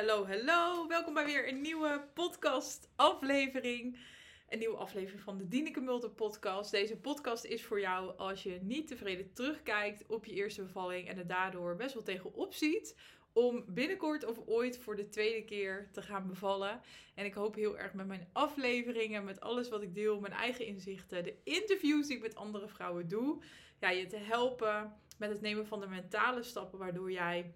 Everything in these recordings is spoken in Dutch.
Hallo, hallo. Welkom bij weer een nieuwe podcast aflevering. Een nieuwe aflevering van de Dieneke Mulder podcast. Deze podcast is voor jou als je niet tevreden terugkijkt op je eerste bevalling en er daardoor best wel tegenop ziet om binnenkort of ooit voor de tweede keer te gaan bevallen. En ik hoop heel erg met mijn afleveringen, met alles wat ik deel, mijn eigen inzichten, de interviews die ik met andere vrouwen doe, ja, je te helpen met het nemen van de mentale stappen waardoor jij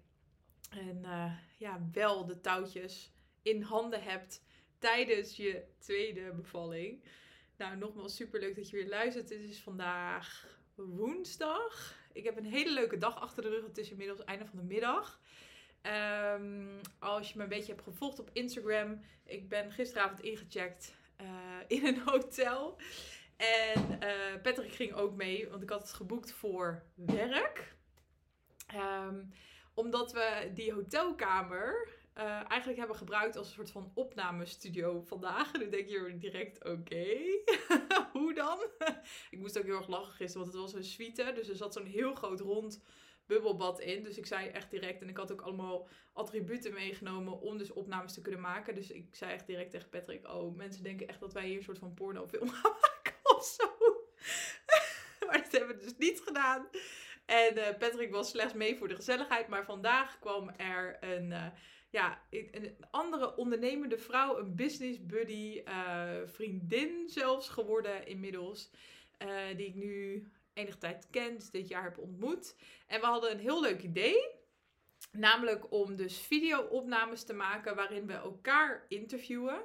en uh, ja, wel de touwtjes in handen hebt tijdens je tweede bevalling. Nou, nogmaals super leuk dat je weer luistert. Het is vandaag woensdag. Ik heb een hele leuke dag achter de rug. Het is inmiddels einde van de middag. Um, als je me een beetje hebt gevolgd op Instagram. Ik ben gisteravond ingecheckt uh, in een hotel. En uh, Patrick ging ook mee, want ik had het geboekt voor werk. Um, omdat we die hotelkamer uh, eigenlijk hebben gebruikt als een soort van opnamestudio vandaag. En nu denk je direct, oké, hoe dan? ik moest ook heel erg lachen gisteren, want het was een suite. Dus er zat zo'n heel groot rond bubbelbad in. Dus ik zei echt direct, en ik had ook allemaal attributen meegenomen om dus opnames te kunnen maken. Dus ik zei echt direct tegen Patrick, oh, mensen denken echt dat wij hier een soort van pornofilm gaan maken of zo. maar dat hebben we dus niet gedaan. En uh, Patrick was slechts mee voor de gezelligheid. Maar vandaag kwam er een, uh, ja, een andere ondernemende vrouw, een business buddy, uh, vriendin zelfs geworden inmiddels. die ik nu enige tijd ken, dus dit jaar heb ontmoet. En we hadden een heel leuk idee. Namelijk om dus video-opnames te maken waarin we elkaar interviewen.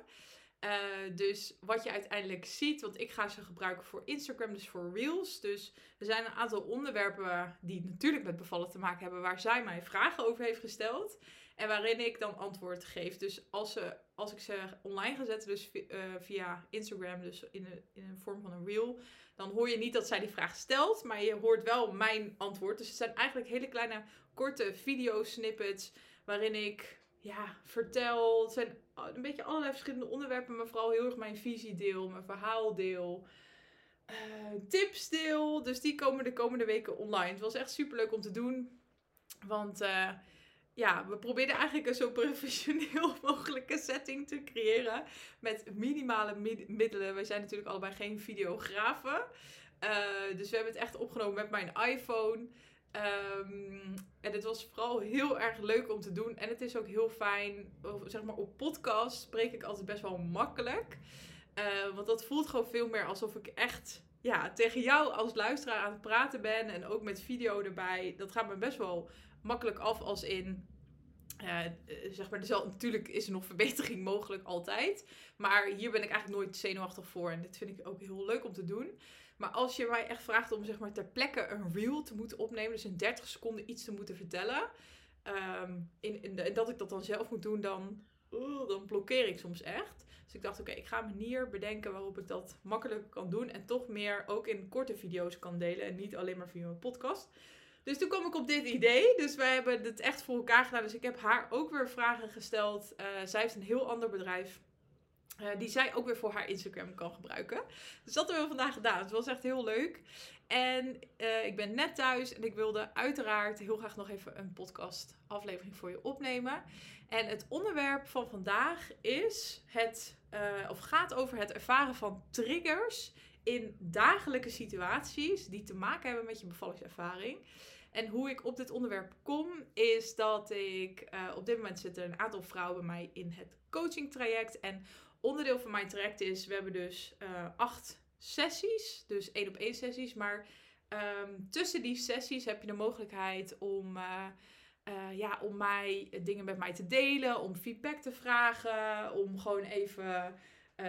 Uh, dus wat je uiteindelijk ziet, want ik ga ze gebruiken voor Instagram, dus voor Reels. Dus er zijn een aantal onderwerpen die natuurlijk met bevallen te maken hebben, waar zij mij vragen over heeft gesteld. En waarin ik dan antwoord geef. Dus als, ze, als ik ze online ga zetten, dus uh, via Instagram, dus in een, in een vorm van een reel, dan hoor je niet dat zij die vraag stelt, maar je hoort wel mijn antwoord. Dus het zijn eigenlijk hele kleine, korte video-snippets waarin ik ja, vertel. Het zijn een beetje allerlei verschillende onderwerpen, maar vooral heel erg mijn visie deel, mijn verhaal deel. Uh, tips deel. Dus die komen de komende weken online. Het was echt super leuk om te doen. Want uh, ja, we probeerden eigenlijk een zo professioneel mogelijke setting te creëren. Met minimale middelen. Wij zijn natuurlijk allebei geen videografen. Uh, dus we hebben het echt opgenomen met mijn iPhone. Um, en het was vooral heel erg leuk om te doen. En het is ook heel fijn. Zeg maar op podcast spreek ik altijd best wel makkelijk. Uh, want dat voelt gewoon veel meer alsof ik echt ja, tegen jou als luisteraar aan het praten ben. En ook met video erbij. Dat gaat me best wel makkelijk af als in. Uh, zeg maar, er natuurlijk is er nog verbetering mogelijk altijd. Maar hier ben ik eigenlijk nooit zenuwachtig voor. En dit vind ik ook heel leuk om te doen. Maar als je mij echt vraagt om zeg maar, ter plekke een reel te moeten opnemen, dus in 30 seconden iets te moeten vertellen, um, in, in en dat ik dat dan zelf moet doen, dan, uh, dan blokkeer ik soms echt. Dus ik dacht, oké, ik ga een manier bedenken waarop ik dat makkelijker kan doen en toch meer ook in korte video's kan delen en niet alleen maar via mijn podcast. Dus toen kwam ik op dit idee. Dus wij hebben het echt voor elkaar gedaan. Dus ik heb haar ook weer vragen gesteld. Uh, zij heeft een heel ander bedrijf. Uh, die zij ook weer voor haar Instagram kan gebruiken. Dus dat hebben we vandaag gedaan. Het was echt heel leuk. En uh, ik ben net thuis en ik wilde uiteraard heel graag nog even een podcast aflevering voor je opnemen. En het onderwerp van vandaag is het, uh, of gaat over het ervaren van triggers in dagelijkse situaties die te maken hebben met je bevallingservaring. En hoe ik op dit onderwerp kom, is dat ik op dit moment zitten een aantal vrouwen bij mij in het coaching traject. En onderdeel van mijn traject is, we hebben dus uh, acht sessies, dus één op één sessies. Maar um, tussen die sessies heb je de mogelijkheid om, uh, uh, ja, om mij dingen met mij te delen, om feedback te vragen, om gewoon even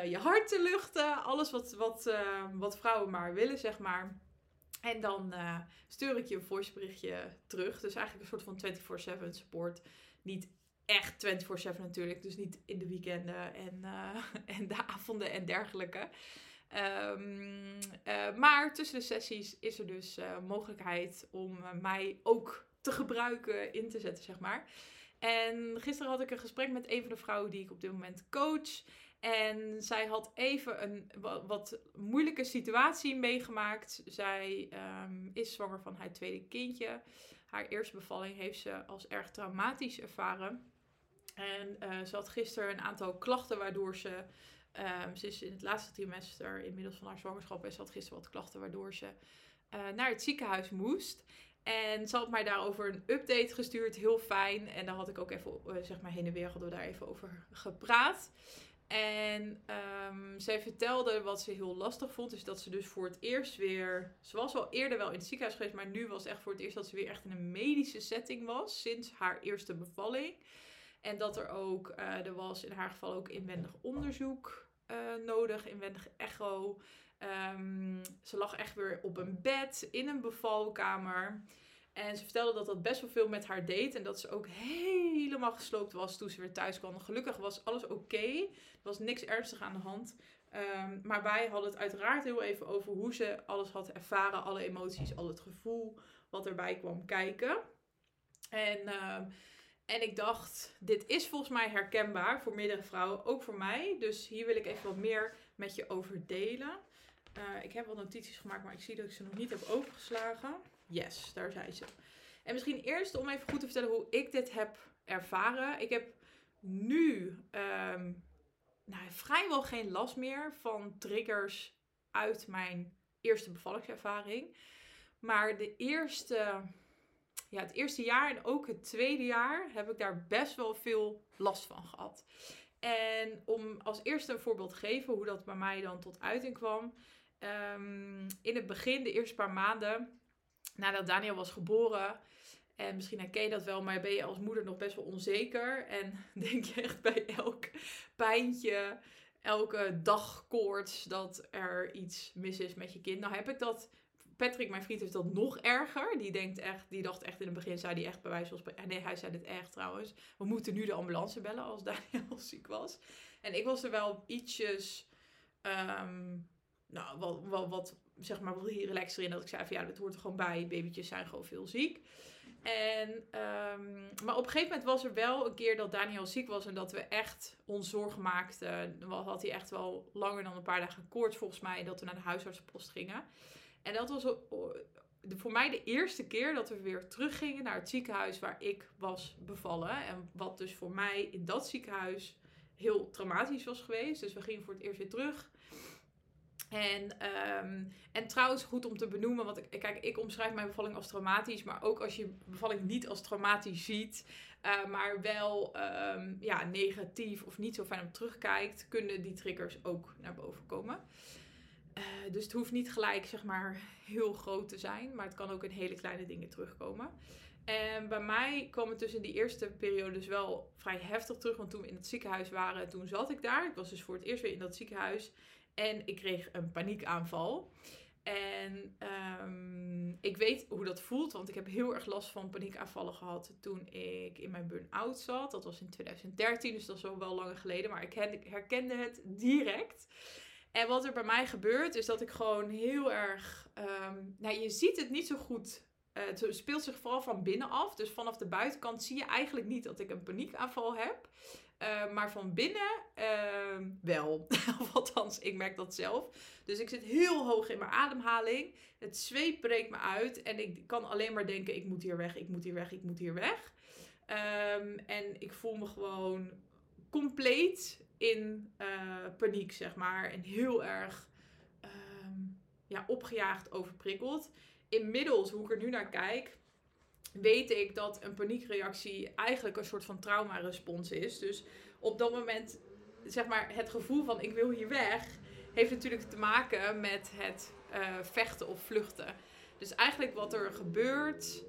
je hart te luchten. Alles wat, wat, wat vrouwen maar willen, zeg maar. En dan stuur ik je een voiceberichtje terug. Dus eigenlijk een soort van 24-7 support. Niet echt 24-7 natuurlijk. Dus niet in de weekenden en, uh, en de avonden en dergelijke. Um, uh, maar tussen de sessies is er dus uh, mogelijkheid om mij ook te gebruiken, in te zetten, zeg maar. En gisteren had ik een gesprek met een van de vrouwen die ik op dit moment coach. En zij had even een wat, moeilijke situatie meegemaakt. Zij um, is zwanger van haar tweede kindje. Haar eerste bevalling heeft ze als erg traumatisch ervaren. En uh, ze had gisteren een aantal klachten waardoor ze... Um, ze is in het laatste trimester inmiddels van haar zwangerschap. En ze had gisteren wat klachten waardoor ze uh, naar het ziekenhuis moest. En ze had mij daarover een update gestuurd, heel fijn. En daar had ik ook even, uh, zeg maar heen en weer, hadden daar even over gepraat. En um, zij vertelde wat ze heel lastig vond. Is dat ze dus voor het eerst weer. Ze was al eerder wel in het ziekenhuis geweest. Maar nu was het echt voor het eerst dat ze weer echt in een medische setting was. Sinds haar eerste bevalling. En dat er ook. Uh, er was in haar geval ook inwendig onderzoek uh, nodig. Inwendig echo. Um, ze lag echt weer op een bed in een bevalkamer. En ze vertelde dat dat best wel veel met haar deed. En dat ze ook helemaal gesloopt was toen ze weer thuis kwam. Gelukkig was alles oké. Er was niks ernstig aan de hand. Um, maar wij hadden het uiteraard heel even over hoe ze alles had ervaren. Alle emoties, al het gevoel wat erbij kwam kijken. En, uh, en ik dacht, dit is volgens mij herkenbaar voor meerdere vrouwen. Ook voor mij. Dus hier wil ik even wat meer met je over delen. Uh, ik heb wat notities gemaakt, maar ik zie dat ik ze nog niet heb overgeslagen. Yes, daar zijn ze. En misschien eerst om even goed te vertellen hoe ik dit heb ervaren. Ik heb nu um, nou, vrijwel geen last meer van triggers uit mijn eerste bevallingservaring. Maar de eerste, ja, het eerste jaar en ook het tweede jaar heb ik daar best wel veel last van gehad. En om als eerste een voorbeeld te geven hoe dat bij mij dan tot uiting kwam. Um, in het begin, de eerste paar maanden, nadat Daniel was geboren. En misschien herken je dat wel, maar ben je als moeder nog best wel onzeker. En denk je echt bij elk pijntje, elke dagkoorts dat er iets mis is met je kind. Nou heb ik dat. Patrick, mijn vriend, heeft dat nog erger. Die, denkt echt, die dacht echt in het begin, zei hij echt bij wijze van. Nee, hij zei het echt trouwens. We moeten nu de ambulance bellen als Daniel ziek was. En ik was er wel ietsjes. Um, nou, wat, wat, wat, zeg maar, wat relaxer in. Dat ik zei van ja, dat hoort er gewoon bij. Babytjes zijn gewoon veel ziek. En, um, maar op een gegeven moment was er wel een keer dat Daniel ziek was en dat we echt ons zorgen maakten. Dan had hij echt wel langer dan een paar dagen koorts volgens mij, dat we naar de huisartsenpost gingen. En dat was voor mij de eerste keer dat we weer teruggingen naar het ziekenhuis waar ik was bevallen. En wat dus voor mij in dat ziekenhuis heel traumatisch was geweest. Dus we gingen voor het eerst weer terug. En, um, en trouwens, goed om te benoemen, want ik, kijk, ik omschrijf mijn bevalling als traumatisch, maar ook als je bevalling niet als traumatisch ziet, uh, maar wel um, ja, negatief of niet zo fijn om terugkijkt, kunnen die triggers ook naar boven komen. Uh, dus het hoeft niet gelijk, zeg maar, heel groot te zijn, maar het kan ook in hele kleine dingen terugkomen. En bij mij kwam het dus in die eerste periode dus wel vrij heftig terug, want toen we in het ziekenhuis waren, toen zat ik daar. Ik was dus voor het eerst weer in dat ziekenhuis. En ik kreeg een paniekaanval. En um, ik weet hoe dat voelt, want ik heb heel erg last van paniekaanvallen gehad toen ik in mijn burn-out zat. Dat was in 2013, dus dat is al wel langer geleden, maar ik herkende het direct. En wat er bij mij gebeurt, is dat ik gewoon heel erg. Um, nou, je ziet het niet zo goed. Uh, het speelt zich vooral van binnen af. Dus vanaf de buitenkant zie je eigenlijk niet dat ik een paniekaanval heb. Uh, maar van binnen uh, wel. althans, ik merk dat zelf. Dus ik zit heel hoog in mijn ademhaling. Het zweet breekt me uit. En ik kan alleen maar denken: ik moet hier weg, ik moet hier weg, ik moet hier weg. Um, en ik voel me gewoon compleet in uh, paniek, zeg maar. En heel erg um, ja, opgejaagd, overprikkeld. Inmiddels, hoe ik er nu naar kijk, weet ik dat een paniekreactie eigenlijk een soort van traumarespons is. Dus op dat moment, zeg maar, het gevoel van ik wil hier weg, heeft natuurlijk te maken met het uh, vechten of vluchten. Dus eigenlijk wat er gebeurt,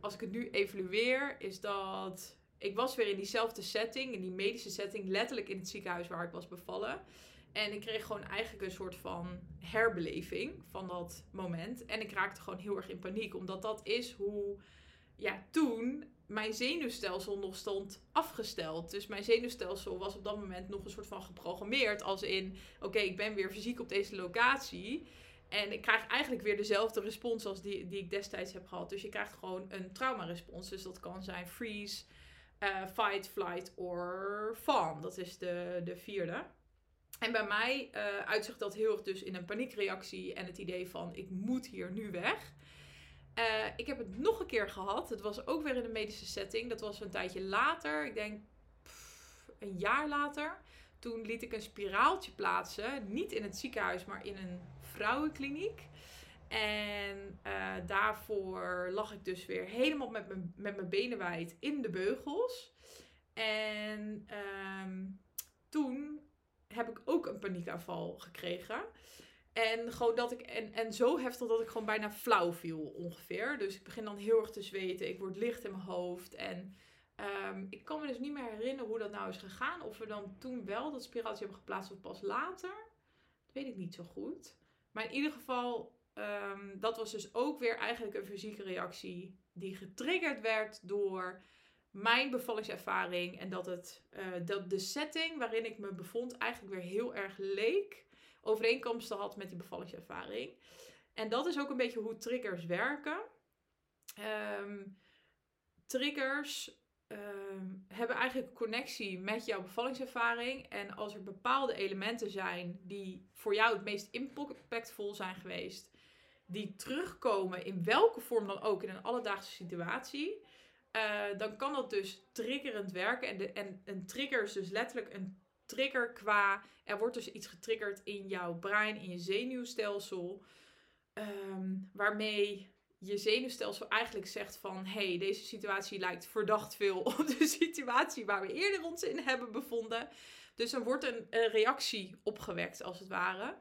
als ik het nu evalueer, is dat ik was weer in diezelfde setting, in die medische setting, letterlijk in het ziekenhuis waar ik was bevallen. En ik kreeg gewoon eigenlijk een soort van herbeleving van dat moment. En ik raakte gewoon heel erg in paniek, omdat dat is hoe ja, toen mijn zenuwstelsel nog stond afgesteld. Dus mijn zenuwstelsel was op dat moment nog een soort van geprogrammeerd. Als in, oké, ik ben weer fysiek op deze locatie. En ik krijg eigenlijk weer dezelfde respons als die, die ik destijds heb gehad. Dus je krijgt gewoon een traumarespons. Dus dat kan zijn freeze, uh, fight, flight or fawn. Dat is de, de vierde. En bij mij uh, uitzicht dat heel erg dus in een paniekreactie en het idee van ik moet hier nu weg. Uh, ik heb het nog een keer gehad. Het was ook weer in een medische setting. Dat was een tijdje later. Ik denk een jaar later, toen liet ik een spiraaltje plaatsen. Niet in het ziekenhuis, maar in een vrouwenkliniek. En uh, daarvoor lag ik dus weer helemaal met mijn, met mijn benen wijd in de beugels. En um, toen heb ik ook een paniekaanval gekregen. En gewoon dat ik, en, en zo heftig dat ik gewoon bijna flauw viel ongeveer. Dus ik begin dan heel erg te zweten. Ik word licht in mijn hoofd. En um, ik kan me dus niet meer herinneren hoe dat nou is gegaan. Of we dan toen wel dat spiraaltje hebben geplaatst of pas later. Dat weet ik niet zo goed. Maar in ieder geval, um, dat was dus ook weer eigenlijk een fysieke reactie die getriggerd werd door mijn bevallingservaring. En dat, het, uh, dat de setting waarin ik me bevond eigenlijk weer heel erg leek. Overeenkomsten had met die bevallingservaring. En dat is ook een beetje hoe triggers werken. Um, triggers um, hebben eigenlijk een connectie met jouw bevallingservaring. En als er bepaalde elementen zijn die voor jou het meest impactvol zijn geweest, die terugkomen in welke vorm dan ook in een alledaagse situatie, uh, dan kan dat dus triggerend werken. En, en een trigger is dus letterlijk een trigger qua. Er wordt dus iets getriggerd in jouw brein, in je zenuwstelsel. Um, waarmee je zenuwstelsel eigenlijk zegt van... hey, deze situatie lijkt verdacht veel op de situatie waar we eerder ons in hebben bevonden. Dus er wordt een reactie opgewekt, als het ware.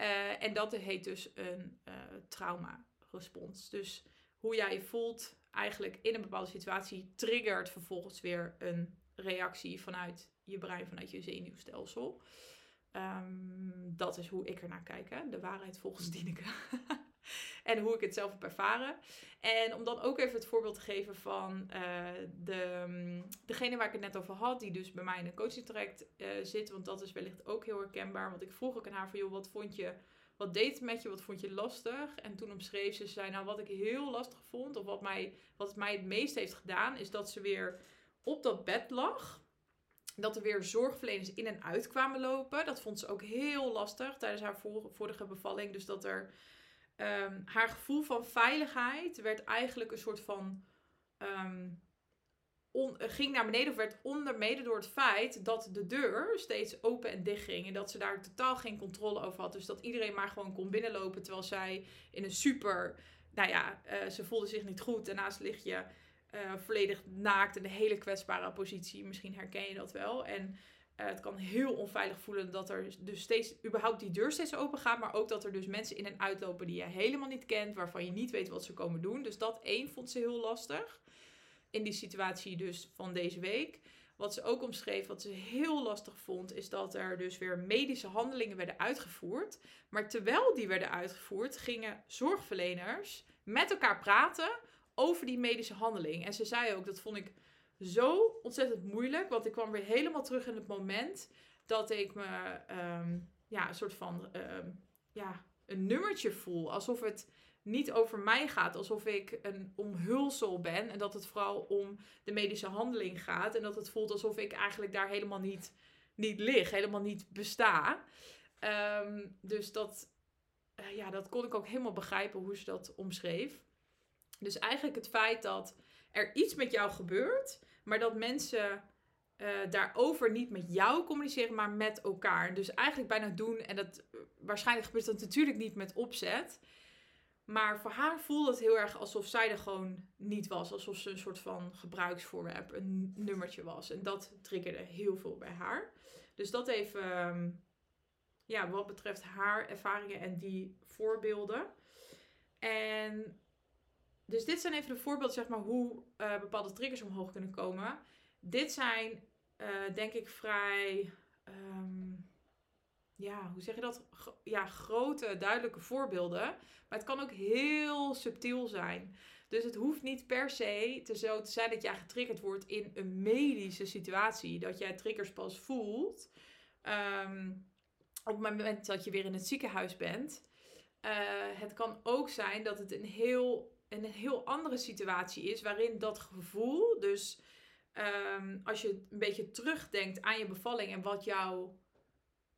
Uh, en dat heet dus een uh, trauma-respons. Dus hoe jij je voelt eigenlijk in een bepaalde situatie... triggert vervolgens weer een reactie vanuit je brein, vanuit je zenuwstelsel. Um, dat is hoe ik er naar kijk. Hè? De waarheid volgens Dieneke. en hoe ik het zelf heb ervaren. En om dan ook even het voorbeeld te geven van uh, de, um, degene waar ik het net over had, die dus bij mij in een coaching traject uh, zit. Want dat is wellicht ook heel herkenbaar. Want ik vroeg ook aan haar van, joh, wat vond je, wat deed het met je, wat vond je lastig? En toen omschreef ze, zei, nou wat ik heel lastig vond, of wat, mij, wat het mij het meest heeft gedaan, is dat ze weer op dat bed lag dat er weer zorgverleners in en uit kwamen lopen. Dat vond ze ook heel lastig tijdens haar vorige bevalling. Dus dat er um, haar gevoel van veiligheid werd eigenlijk een soort van. On, ging naar beneden of werd onder mede door het feit dat de deur steeds open en dicht ging. En dat ze daar totaal geen controle over had. Dus dat iedereen maar gewoon kon binnenlopen. Terwijl zij in een super. Nou ja, uh, ze voelde zich niet goed. Daarnaast lig je uh, volledig naakt in een hele kwetsbare positie. Misschien herken je dat wel. En uh, het kan heel onveilig voelen dat er dus steeds überhaupt die deur steeds open gaat. Maar ook dat er dus mensen in en uitlopen die je helemaal niet kent. Waarvan je niet weet wat ze komen doen. Dus dat één vond ze heel lastig. In die situatie dus van deze week. Wat ze ook omschreef, wat ze heel lastig vond, is dat er dus weer medische handelingen werden uitgevoerd. Maar terwijl die werden uitgevoerd, gingen zorgverleners met elkaar praten over die medische handeling. En ze zei ook, dat vond ik zo ontzettend moeilijk. Want ik kwam weer helemaal terug in het moment dat ik me um, ja, een soort van um, ja, een nummertje voel. Alsof het niet over mij gaat. Alsof ik een omhulsel ben. En dat het vooral om de medische handeling gaat. En dat het voelt alsof ik eigenlijk daar helemaal niet, niet lig. Helemaal niet besta. Um, dus dat, uh, ja, dat kon ik ook helemaal begrijpen hoe ze dat omschreef. Dus eigenlijk het feit dat er iets met jou gebeurt, maar dat mensen uh, daarover niet met jou communiceren, maar met elkaar. Dus eigenlijk bijna doen, en dat waarschijnlijk gebeurt dat natuurlijk niet met opzet. Maar voor haar voelde het heel erg alsof zij er gewoon niet was. Alsof ze een soort van gebruiksvoorwerp, een nummertje was. En dat triggerde heel veel bij haar. Dus dat even, um, ja, wat betreft haar ervaringen en die voorbeelden. En dus dit zijn even de voorbeelden, zeg maar, hoe uh, bepaalde triggers omhoog kunnen komen. Dit zijn, uh, denk ik, vrij, um, ja, hoe zeg je dat? Ja, grote, duidelijke voorbeelden. Maar het kan ook heel subtiel zijn. Dus het hoeft niet per se te zo te zijn dat jij getriggerd wordt in een medische situatie. Dat jij triggers pas voelt um, op het moment dat je weer in het ziekenhuis bent. Uh, het kan ook zijn dat het een heel een heel andere situatie is, waarin dat gevoel, dus um, als je een beetje terugdenkt aan je bevalling en wat jouw,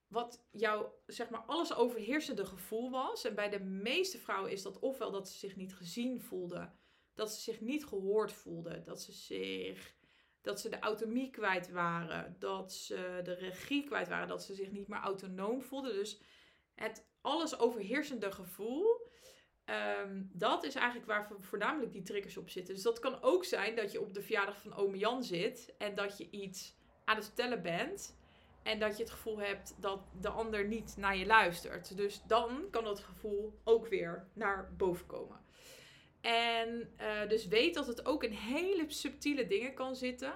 wat jouw, zeg maar, alles overheersende gevoel was. En bij de meeste vrouwen is dat ofwel dat ze zich niet gezien voelden, dat ze zich niet gehoord voelden, dat ze zich, dat ze de autonomie kwijt waren, dat ze de regie kwijt waren, dat ze zich niet meer autonoom voelden. Dus het alles overheersende gevoel, ehm, dat is eigenlijk waar voornamelijk die triggers op zitten. Dus dat kan ook zijn dat je op de verjaardag van ome Jan zit en dat je iets aan het vertellen bent. En dat je het gevoel hebt dat de ander niet naar je luistert. Dus dan kan dat gevoel ook weer naar boven komen. En uh, dus weet dat het ook in hele subtiele dingen kan zitten.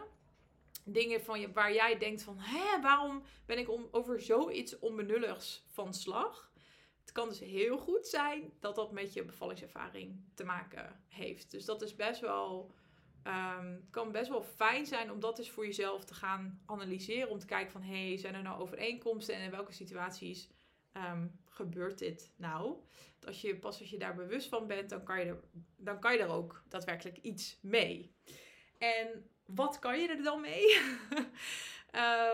Dingen van je, waar jij denkt van, hè, waarom ben ik om, over zoiets onbenulligs van slag? Het kan dus heel goed zijn dat dat met je bevallingservaring te maken heeft. Dus dat is best wel, um, kan best wel fijn zijn om dat eens voor jezelf te gaan analyseren. Om te kijken van, hé, hey, zijn er nou overeenkomsten en in welke situaties um, gebeurt dit nou? als je, pas als je daar bewust van bent, dan kan je er, dan kan je er ook daadwerkelijk iets mee. En wat kan je er dan mee? um,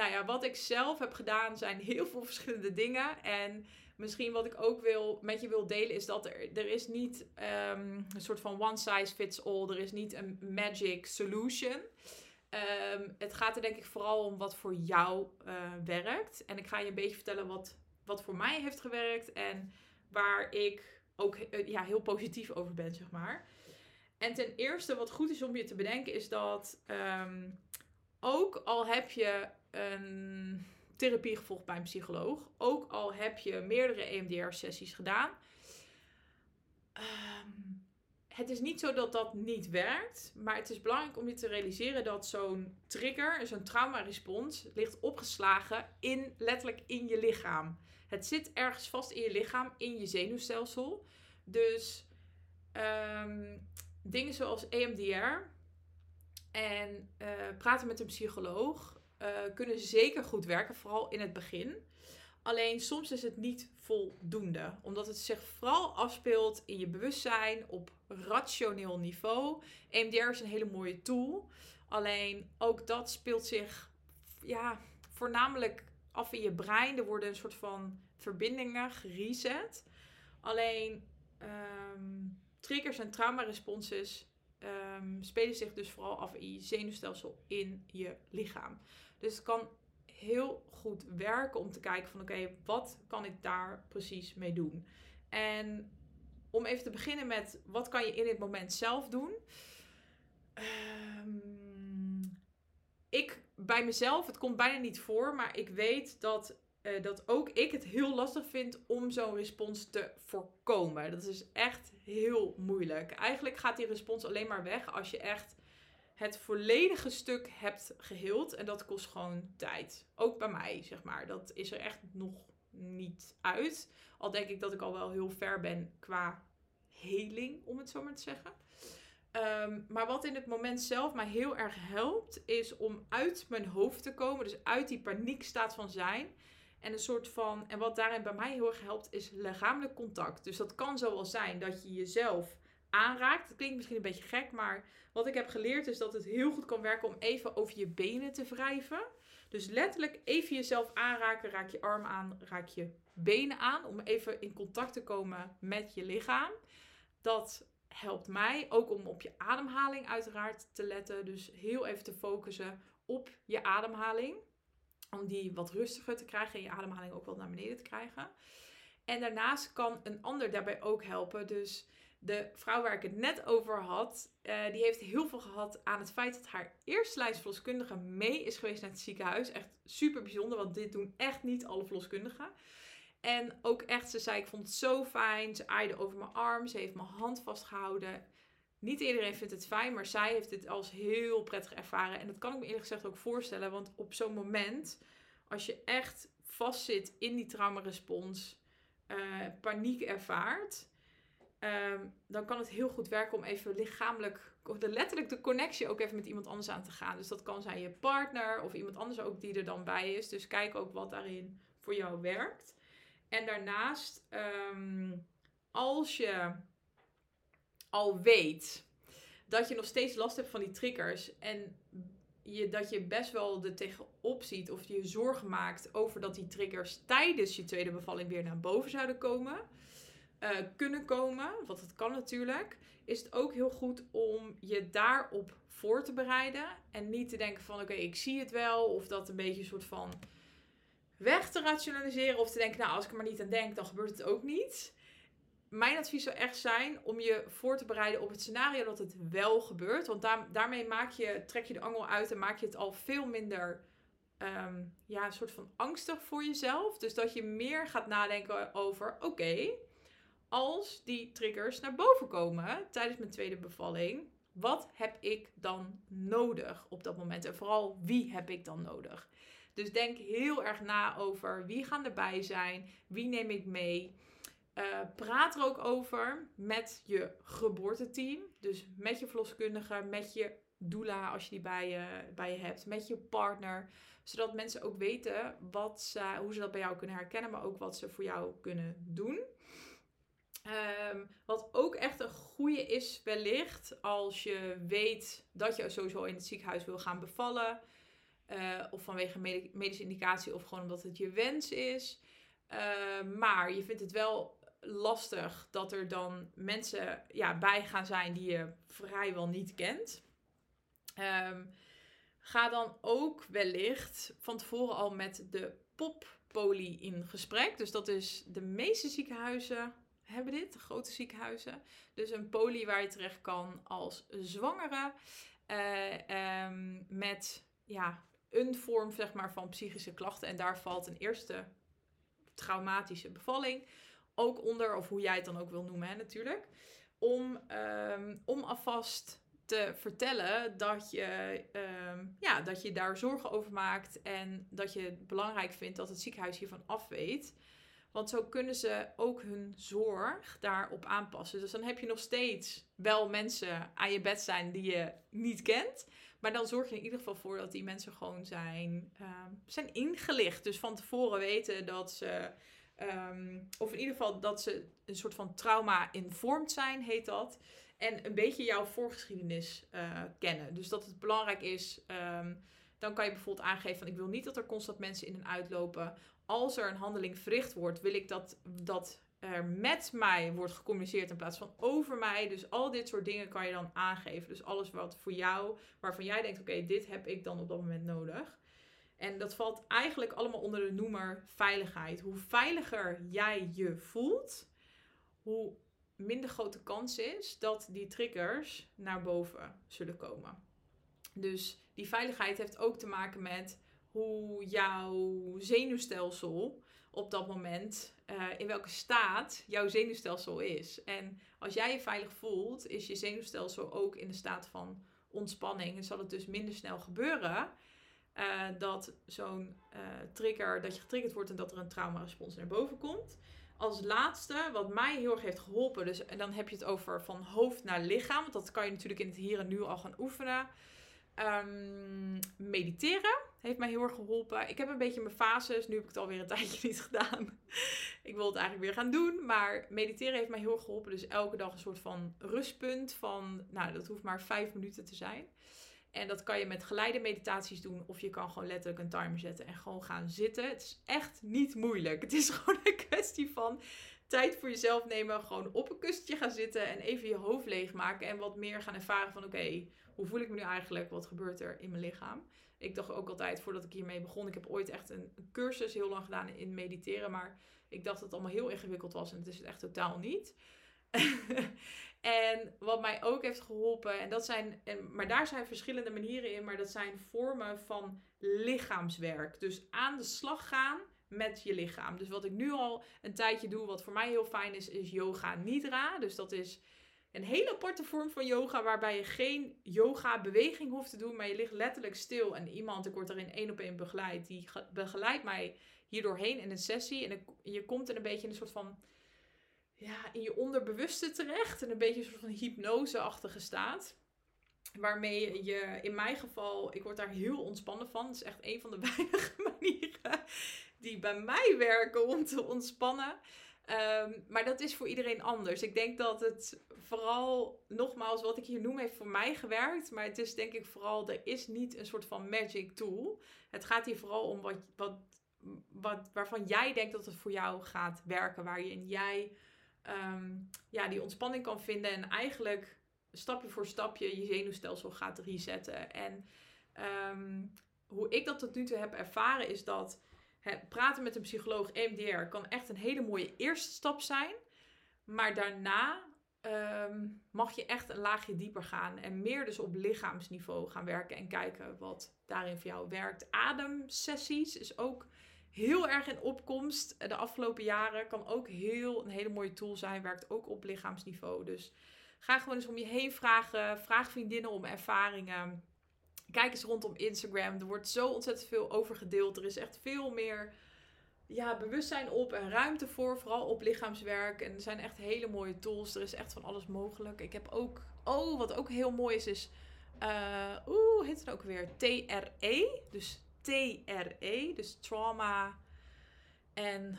nou ja, wat ik zelf heb gedaan zijn heel veel verschillende dingen. En misschien wat ik ook wil, met je wil delen is dat er, er is niet um, een soort van one size fits all. Er is niet een magic solution. Um, het gaat er denk ik vooral om wat voor jou uh, werkt. En ik ga je een beetje vertellen wat, wat voor mij heeft gewerkt en waar ik ook uh, ja, heel positief over ben, zeg maar. En ten eerste, wat goed is om je te bedenken, is dat um, ook al heb je een therapie gevolgd bij een psycholoog, ook al heb je meerdere EMDR-sessies gedaan, um, het is niet zo dat dat niet werkt, maar het is belangrijk om je te realiseren dat zo'n trigger, zo'n traumarespons, ligt opgeslagen in letterlijk in je lichaam. Het zit ergens vast in je lichaam, in je zenuwstelsel. Dus um, dingen zoals EMDR en uh, praten met een psycholoog uh, kunnen zeker goed werken, vooral in het begin. Alleen soms is het niet voldoende, omdat het zich vooral afspeelt in je bewustzijn op rationeel niveau. EMDR is een hele mooie tool, alleen ook dat speelt zich ja, voornamelijk af in je brein. Er worden een soort van verbindingen gereset. Alleen um, triggers en traumaresponses um, spelen zich dus vooral af in je zenuwstelsel in je lichaam. Dus het kan heel goed werken om te kijken van oké, wat kan ik daar precies mee doen? En om even te beginnen met wat kan je in dit moment zelf doen? Um, ik bij mezelf, het komt bijna niet voor, maar ik weet dat, uh, dat ook ik het heel lastig vind om zo'n respons te voorkomen. Dat is echt heel moeilijk. Eigenlijk gaat die respons alleen maar weg als je echt het volledige stuk hebt geheeld. En dat kost gewoon tijd. Ook bij mij, zeg maar. Dat is er echt nog niet uit. Al denk ik dat ik al wel heel ver ben qua heling, om het zo maar te zeggen. Um, maar wat in het moment zelf mij heel erg helpt, is om uit mijn hoofd te komen. Dus uit die paniekstaat van zijn. En een soort van. En wat daarin bij mij heel erg helpt, is lichamelijk contact. Dus dat kan zo wel zijn dat je jezelf aanraakt. Dat klinkt misschien een beetje gek, maar wat ik heb geleerd is dat het heel goed kan werken om even over je benen te wrijven. Dus letterlijk even jezelf aanraken, raak je arm aan, raak je benen aan, om even in contact te komen met je lichaam. Dat helpt mij ook om op je ademhaling uiteraard te letten. Dus heel even te focussen op je ademhaling. Om die wat rustiger te krijgen en je ademhaling ook wat naar beneden te krijgen. En daarnaast kan een ander daarbij ook helpen. Dus de vrouw waar ik het net over had, uh, die heeft heel veel gehad aan het feit dat haar eerste lijnsverloskundige mee is geweest naar het ziekenhuis. Echt super bijzonder, want dit doen echt niet alle verloskundigen. En ook echt, ze zei, ik vond het zo fijn. Ze aaide over mijn arm, ze heeft mijn hand vastgehouden. Niet iedereen vindt het fijn, maar zij heeft dit als heel prettig ervaren. En dat kan ik me eerlijk gezegd ook voorstellen, want op zo'n moment, als je echt vastzit in die traumarespons, uh, paniek ervaart Um, dan kan het heel goed werken om even lichamelijk, de, letterlijk de connectie ook even met iemand anders aan te gaan. Dus dat kan zijn je partner of iemand anders ook die er dan bij is. Dus kijk ook wat daarin voor jou werkt. En daarnaast, um, als je al weet dat je nog steeds last hebt van die triggers en je, dat je best wel er tegenop ziet of je zorgen maakt over dat die triggers tijdens je tweede bevalling weer naar boven zouden komen uh, kunnen komen, want dat kan natuurlijk, is het ook heel goed om je daarop voor te bereiden. En niet te denken van oké, ik zie het wel. Of dat een beetje een soort van weg te rationaliseren. Of te denken, nou als ik er maar niet aan denk, dan gebeurt het ook niet. Mijn advies zou echt zijn om je voor te bereiden op het scenario dat het wel gebeurt. Want daarmee maak je, trek je de angel uit en maak je het al veel minder Ehm, ja, een soort van angstig voor jezelf. Dus dat je meer gaat nadenken over: oké, als die triggers naar boven komen tijdens mijn tweede bevalling, wat heb ik dan nodig op dat moment? En vooral wie heb ik dan nodig? Dus denk heel erg na over wie gaan erbij zijn, wie neem ik mee. Uh, praat er ook over met je geboorteteam. Dus met je verloskundige, met je doula als je die bij je, bij je hebt, met je partner zodat mensen ook weten wat ze, hoe ze dat bij jou kunnen herkennen, maar ook wat ze voor jou kunnen doen. Ehm, wat ook echt een goede is, wellicht als je weet dat je sowieso in het ziekenhuis wil gaan bevallen. Uh, of vanwege medische indicatie of gewoon omdat het je wens is. Uh, maar je vindt het wel lastig dat er dan mensen ja, bij gaan zijn die je vrijwel niet kent. Um, Ga dan ook wellicht van tevoren al met de poppoli in gesprek. Dus dat is de meeste ziekenhuizen hebben dit, grote ziekenhuizen. Dus een poli waar je terecht kan als zwangere. Uh, met ja, een vorm zeg maar, van psychische klachten. En daar valt een eerste traumatische bevalling ook onder. Of hoe jij het dan ook wil noemen hè, natuurlijk. Om, um, om alvast te vertellen dat je, uh, ja, dat je daar zorgen over maakt en dat je het belangrijk vindt dat het ziekenhuis hiervan af weet. Want zo kunnen ze ook hun zorg daarop aanpassen. Dus dan heb je nog steeds wel mensen aan je bed zijn die je niet kent. Maar dan zorg je in ieder geval voor dat die mensen gewoon zijn, uh, zijn ingelicht. Dus van tevoren weten dat ze. Um, of in ieder geval dat ze een soort van trauma-informed zijn, heet dat. En een beetje jouw voorgeschiedenis uh, kennen. Dus dat het belangrijk is. Um, dan kan je bijvoorbeeld aangeven van ik wil niet dat er constant mensen in en uitlopen. Als er een handeling verricht wordt, wil ik dat, dat er met mij wordt gecommuniceerd in plaats van over mij. Dus al dit soort dingen kan je dan aangeven. Dus alles wat voor jou, waarvan jij denkt, oké, dit heb ik dan op dat moment nodig. En dat valt eigenlijk allemaal onder de noemer veiligheid. Hoe veiliger jij je voelt, hoe minder grote kans is dat die triggers naar boven zullen komen. Dus die veiligheid heeft ook te maken met hoe jouw zenuwstelsel op dat moment, uh, in welke staat jouw zenuwstelsel is. En als jij je veilig voelt, is je zenuwstelsel ook in de staat van ontspanning. En zal het dus minder snel gebeuren uh, dat zo'n uh, trigger, dat je getriggerd wordt en dat er een traumarespons naar boven komt als laatste, wat mij heel erg heeft geholpen, dus en dan heb je het over van hoofd naar lichaam, want dat kan je natuurlijk in het hier en nu al gaan oefenen. Um, mediteren heeft mij heel erg geholpen. Ik heb een beetje mijn fases, nu heb ik het alweer een tijdje niet gedaan. ik wil het eigenlijk weer gaan doen, maar mediteren heeft mij heel erg geholpen. Dus elke dag een soort van rustpunt van, nou dat hoeft maar vijf minuten te zijn. En dat kan je met geleide meditaties doen. Of je kan gewoon letterlijk een timer zetten en gewoon gaan zitten. Het is echt niet moeilijk. Het is gewoon een kwestie van tijd voor jezelf nemen. Gewoon op een kussentje gaan zitten en even je hoofd leegmaken. En wat meer gaan ervaren van oké, hoe voel ik me nu eigenlijk? Wat gebeurt er in mijn lichaam? Ik dacht ook altijd voordat ik hiermee begon. Ik heb ooit echt een cursus heel lang gedaan in mediteren. Maar ik dacht dat het allemaal heel ingewikkeld was. En het is het echt totaal niet. En wat mij ook heeft geholpen, en dat zijn, en, maar daar zijn verschillende manieren in, maar dat zijn vormen van lichaamswerk. Dus aan de slag gaan met je lichaam. Dus wat ik nu al een tijdje doe, wat voor mij heel fijn is, is yoga nidra. Dus dat is een hele aparte vorm van yoga, waarbij je geen yoga beweging hoeft te doen, maar je ligt letterlijk stil. En iemand, ik word daarin één op één begeleid, die begeleidt mij hier doorheen in een sessie. En je komt in een beetje in een soort van ja, in je onderbewuste terecht. En een beetje een soort van hypnoseachtige staat. Waarmee je, in mijn geval, ik word daar heel ontspannen van. Het is echt een van de weinige manieren die bij mij werken om te ontspannen. Ehm, maar dat is voor iedereen anders. Ik denk dat het vooral, nogmaals, wat ik hier noem, heeft voor mij gewerkt. Maar het is denk ik vooral, er is niet een soort van magic tool. Het gaat hier vooral om wat, wat, wat, waarvan jij denkt dat het voor jou gaat werken. Waarin jij ehm, ja, die ontspanning kan vinden. En eigenlijk stapje voor stapje je zenuwstelsel gaat resetten. En ehm, hoe ik dat tot nu toe heb ervaren is dat praten met een psycholoog EMDR kan echt een hele mooie eerste stap zijn. Maar daarna ehm, mag je echt een laagje dieper gaan en meer dus op lichaamsniveau gaan werken en kijken wat daarin voor jou werkt. Ademsessies is ook heel erg in opkomst de afgelopen jaren. Kan ook heel een hele mooie tool zijn, werkt ook op lichaamsniveau. Dus ga gewoon eens om je heen vragen, vraag vriendinnen om ervaringen. Kijk eens rondom Instagram. Er wordt zo ontzettend veel over gedeeld. Er is echt veel meer ja, bewustzijn op en ruimte voor, vooral op lichaamswerk. En er zijn echt hele mooie tools. Er is echt van alles mogelijk. Ik heb ook, oh, wat ook heel mooi is, is, uh, oeh, heet het ook weer? TRE. Dus TRE, dus trauma en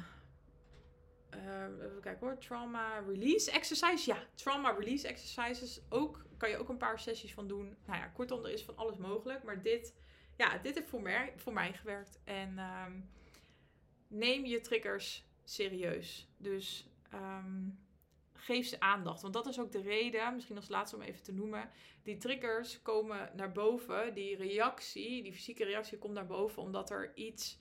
uh, even kijken hoor, trauma release exercise. Ja, trauma release exercises ook kan je ook een paar sessies van doen. Nou ja, kortom, er is van alles mogelijk, maar dit, ja, dit heeft voor mij, voor mij gewerkt en um, neem je triggers serieus. Dus um, geef ze aandacht. Want dat is ook de reden, misschien als laatste om even te noemen. Die triggers komen naar boven. Die reactie, die fysieke reactie komt naar boven omdat er iets.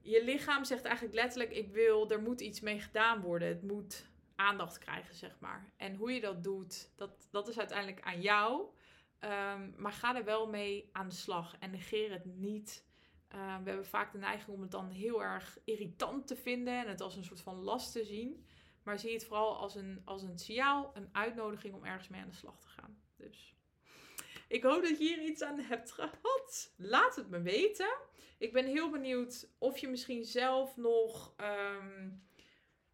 Je lichaam zegt eigenlijk letterlijk: Ik wil, er moet iets mee gedaan worden. Het moet aandacht krijgen, zeg maar. En hoe je dat doet, dat, dat is uiteindelijk aan jou. Um, maar ga er wel mee aan de slag en negeer het niet. Uh, we hebben vaak de neiging om het dan heel erg irritant te vinden en het als een soort van last te zien. Maar zie het vooral als een, als een signaal, een uitnodiging om ergens mee aan de slag te gaan. Dus ik hoop dat je hier iets aan hebt gehad. Laat het me weten. Ik ben heel benieuwd of je misschien zelf nog um,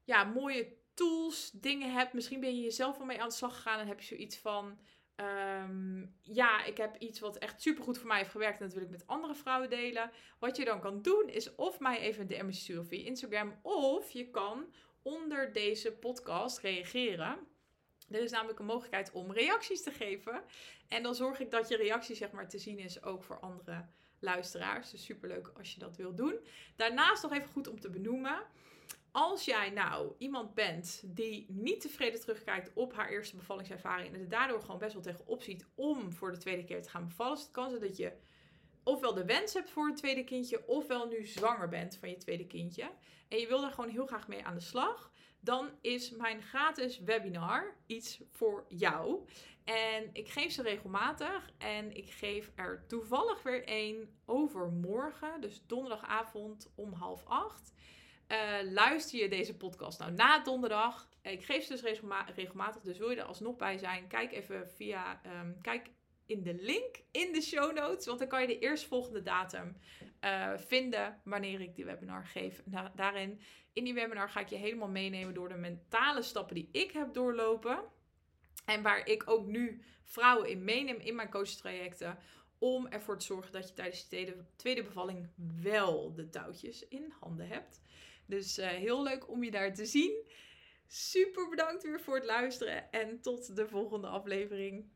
ja, mooie tools, dingen hebt. Misschien ben je jezelf al mee aan de slag gegaan en heb je zoiets van... Um, ja, ik heb iets wat echt super goed voor mij heeft gewerkt en dat wil ik met andere vrouwen delen. Wat je dan kan doen is of mij even een DM sturen via Instagram of je kan onder deze podcast reageren. Er is namelijk een mogelijkheid om reacties te geven. En dan zorg ik dat je reactie zeg maar te zien is ook voor andere luisteraars. Dus superleuk als je dat wilt doen. Daarnaast nog even goed om te benoemen. Als jij nou iemand bent die niet tevreden terugkijkt op haar eerste bevallingservaring en er daardoor gewoon best wel tegenop ziet om voor de tweede keer te gaan bevallen, dus het kan zijn dat je ofwel de wens hebt voor een tweede kindje, ofwel nu zwanger bent van je tweede kindje. En je wil daar gewoon heel graag mee aan de slag. Dan is mijn gratis webinar iets voor jou. En ik geef ze regelmatig. En ik geef er toevallig weer één overmorgen. Dus donderdagavond om half acht. Uh, luister je deze podcast nou na donderdag? Ik geef ze dus regelmatig. Dus wil je er alsnog bij zijn? Kijk even via. Um, kijk in de link in de show notes. Want dan kan je de eerstvolgende datum uh, vinden wanneer ik die webinar geef. Daarin, in die webinar ga ik je helemaal meenemen door de mentale stappen die ik heb doorlopen. En waar ik ook nu vrouwen in meeneem in mijn coachtrajecten. Om ervoor te zorgen dat je tijdens de tweede bevalling wel de touwtjes in handen hebt. Dus uh, heel leuk om je daar te zien. Super bedankt weer voor het luisteren en tot de volgende aflevering.